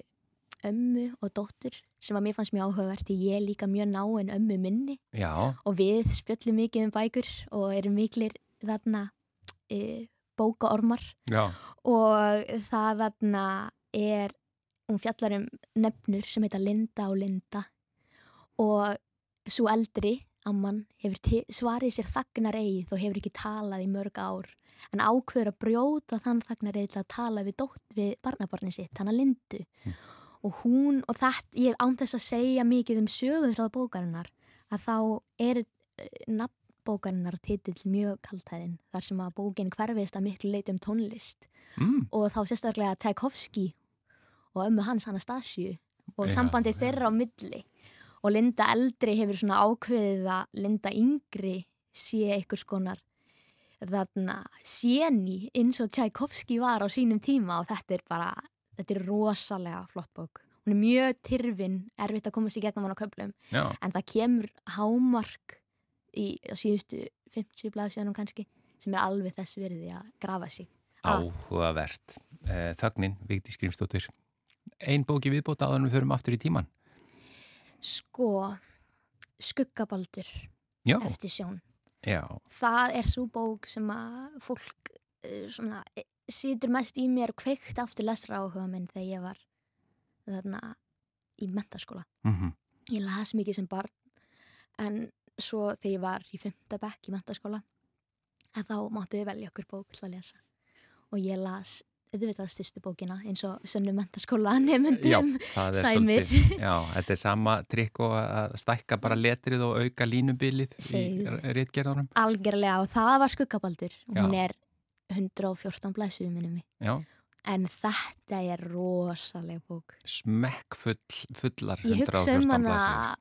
ömmu og dóttur sem að mér fannst mjög áhugavert því ég er líka mjög náinn ömmu minni. Já, og við spjöllum mikið um bækur og erum miklir þarna uh, bókaormar. Og það þarna er hún fjallar um nöfnur sem heita Linda og Linda. Og svo eldri amman hefur svarið sér þagnar eigið og hefur ekki talað í mörg ár en ákveður að brjóta þann þagnar eigið til að tala við dótt við barnabarni sitt, hana Lindu. Og hún, og þetta, ég án þess að segja mikið um sögur á bókarinnar að þá er nafnbókarinnar titill mjög kaltæðin þar sem að bókin hverfist að miklu leit um tónlist. Mm. og þá sérstaklega Tchaikovsky og ömmu hans Anastasíu og Já, sambandi þeirra á milli og Linda eldri hefur svona ákveðið að Linda yngri sé einhvers konar þarna séni eins og Tchaikovsky var á sínum tíma og þetta er bara, þetta er rosalega flott bók. Hún er mjög tyrfin, erfitt að komast í gegnum hann á köflum Já, en það kemur hámark í síðustu 50 blaðsjónum kannski sem er alveg þess virði að grafa sig. að. áhugavert. Eh, Þögnin, Vigdi Skrimstóttir. Ein bóki viðbóta áður en við förum aftur í tíman. Sko, skuggabaldur Já, eftir sjón. já, Það er svo bók sem að fólk eh, svona, eh, situr mest í mér kveikt aftur lesra áhuga minn þegar ég var þarna í mentaskóla. mhm, Ég las mikið sem barn en svo þegar ég var í fymta bekk í mentaskóla þá máttu við velja okkur bók til að lesa og ég las auðvitað styrstu bókina eins og sönnu mentaskóla já, nefndum það er sæmir. svolítið, já, þetta er sama trikk og að stækka bara letrið og auka línubilið í Segðu. réttgerðanum. algjörlega og það var skuggabaldur. Og hún er 114 blæsum minnum Já, en þetta er rosaleg bók. Smekkfull, fullar ég hugsa 114 um hana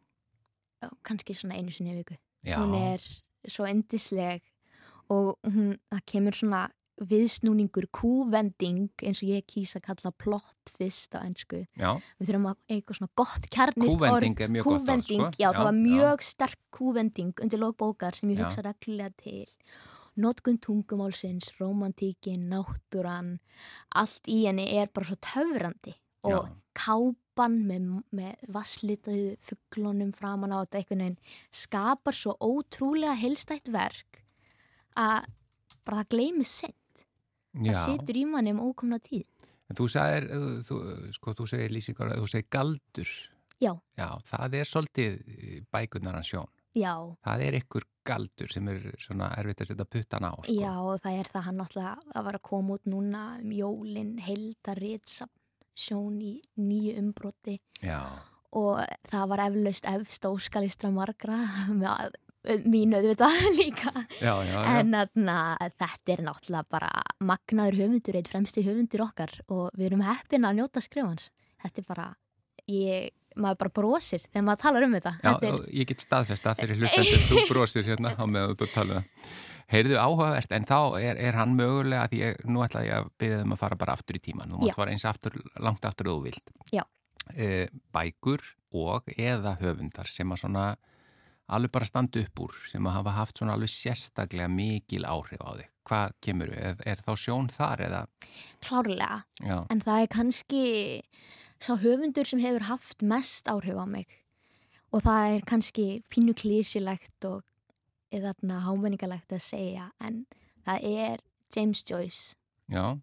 kannski svona einu sinni í viku. Já, hún er svo endisleg og hún, það kemur svona viðsnúningur kúvending eins og ég kýsa að kalla plott fyrst á ennsku já, við þurfum að eitthvað svona gott kjarnist Kúvending er mjög gott orð, sko. já, Já, það var já. mjög sterk kúvending undir lókbókar sem ég Já. hugsa reglulega til notkun tungumálsins, romantíkin náttúran, allt í henni er bara svo töfrandi og Já. kápan með, með vasslitaðu fugglunum framan á þetta einhvern veginn skapar svo ótrúlega heilstætt verk að bara það gleymi sent það situr í manni um ókomna tíð En Þú sagðir, uh, þú, sko, þú segir lýsingar, þú segir galdur. Já. Já, það er svolítið bækunar hans sjón. já, Það er ykkur galdur sem er svona erfitt að setja puttan á, sko. Já, og það er það hann náttúrulega að var að koma út núna um jólin, heldaritsam, sjón í nýju umbroti Já, og það var eflaust efst óskalistra margra með mínu auðvitað líka. já, já. já. En þarna, þetta er náttúrulega bara magnaður höfundur, eitt fremsti höfundur okkar og við erum heppin að njóta skrifans. Þetta er bara, ég, maður bara brosir þegar maður talar um þetta. Þetta er, ég get staðfest það fyrir hlustendur, þú brosir hérna á meðan þú tala um það. Heyrðu áhugavert, en þá er, er hann mögulega, því ég, nú ætla ég að byrja þeim að fara bara aftur í tíman, þú mátt fara eins aftur, langt aftur og þú vilt. Já. E, bækur og eða höfundar sem að svona alveg bara standa upp úr, sem að hafa haft svona alveg sérstaklega mikil áhrif á þig. Hvað kemur við? Er, er þá sjón þar eða? klárlega. Já, En það er kannski sá höfundur sem hefur haft mest áhrif á mig og það er kannski pínu klísilegt og eða hámenningalegt að segja en það er James Joyce já.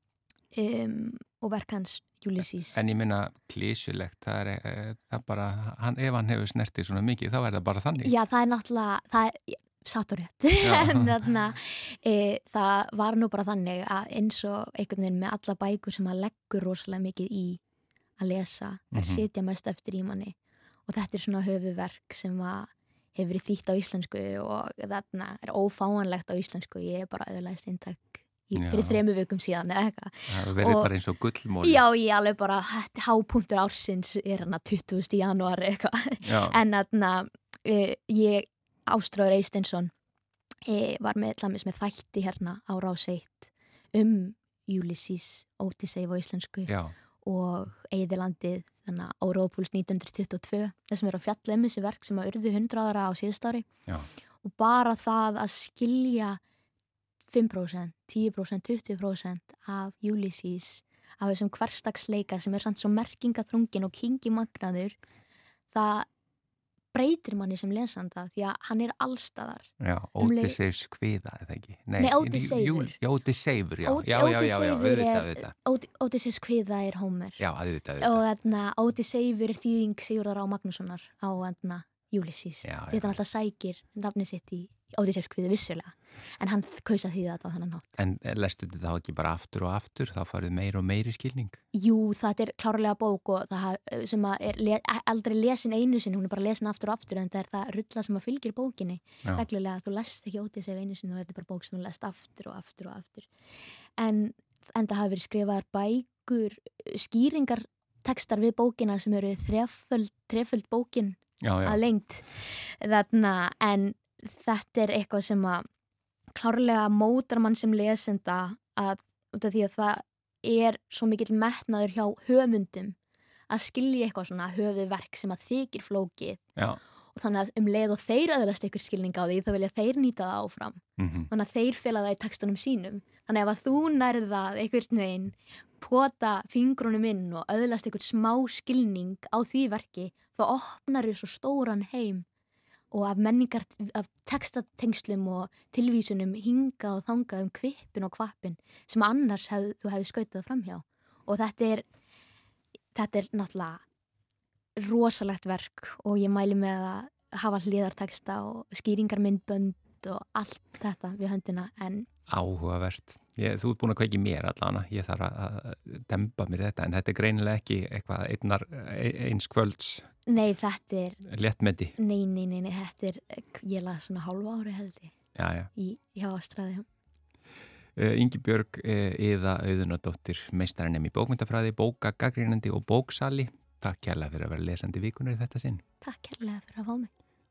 um, og verk hans Ulysses. En ég minna klísulegt, það er, e, það bara, hann, ef hann hefur snertið svona mikið, þá er það bara þannig. Já, það er náttúrulega, það er satt og rétt, en þarna, e, það var nú bara þannig að eins og einhvern veginn með alla bækur sem að leggur rosalega mikið í að lesa, þær Mhm. sitja mest eftir í manni og þetta er svona höfuverk sem að hefur verið þýtt á íslensku og þarna er ófáanlegt á íslensku, ég er bara auðvitaðist eintak í, fyrir þremu vikum síðan eða eitthvað. Það verður Og- bara eins og gullmóli. Já, ég alveg bara, hápunktur ársins er hann að 20. janúar eitthvað. En þarna, uh, ég, Ástráður Eisteinsson, uh, var með, með þætti hérna á Ráseitt um Ulysses, Odyssey á íslensku Já, og Eðilandið, þannig að Órópuls 1922, þessum er að fjalla um þessi verk sem að urðu 100 ára á síðust ári já, og bara það að skilja 5%, 10%, 20% af Ulysses af þessum hverstagsleika sem er samt svo merkingaþrungin og kingimagnaður það breytir manni sem lesanda því að hann er allstaðar já, Um leið- Ódiseifs kviða, eða ekki? Nei, Ódysseifur. Jú- Já, já, já, já, auðvitað, er- auðvitað. Ódysseus kviða er Homer Já, auðvitað, og auðvitað. þarna Ódysseifur er þýðing Sigurðar á Magnússonar á Já, þetta já. alltaf sækir nafni sitt í Ódísefskviðu vissulega. En hann kausa því þetta á þannan hátt. En lestu þetta þá ekki bara aftur og aftur, þá farið meir og meiri skilning? Jú, það er klárlega bók og það haf- sem að er le aldrei lesin einu sinni, hún er bara lesin aftur og aftur en það er það rulla sem að fylgir bókinni Já. reglulega, þú lest ekki Ódísef einu sinni og þetta er bara bók sem þú lest aftur og aftur og aftur. En, en það hafi verið skrifaðar bækur skýringar tekstar við bókina sem eru þreföld bókin Já, já. að lengt þarna. En þetta er eitthvað sem að klárlega mótar mann sem lesenda að út af því að það er svo mikill metnaður hjá höfundum að skilja eitthvað svona höfuverk sem að þykir flókið Já. og þannig að um leið og þeir öðlast ykkur skilning á því þá vilja þeir nýta það áfram Mhm. þannig að þeir fela það í tekstunum sínum þannig að ef að þú nærðað einhvern veginn pota fingrunum inn og öðlast einhvern smá skilning á því verki þá opnar þau svo stóran heim og af menningar, af textatengslum og tilvísunum hinga og þangað um kvippin og kvappin sem annars hef, þú hefði skautað framhjá og þetta er þetta er náttúrulega rosalegt verk og ég mæli með að hafa hliðarteksta og skýringarmyndbönd og allt þetta við höndina en Áhugavert. Ég, þú ert búin að kveiki mér allana, ég þarf að demba mér þetta en þetta er greinilega ekki eitthvað einnar, eins kvölds nei þetta er léttmeti. nei, nei, nei, nei, þetta er ég laði svona hálfa ári held ég Já, já. í, hjá Ástræði Uh, Ingi Björg, Eða Auðunadóttir, meistarinn í bókmyndafræði, bóka, gaggrínandi og bóksali. Takk kærlega fyrir að vera lesandi vikunar í þetta sinn. Takk kærlega fyrir að fá mig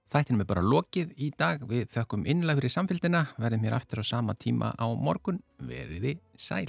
Þættinum er bara lokið í dag. Við þökkum innlega fyrir samfélgina. Verðum hér aftur á sama tíma á morgun. Veriði sæl.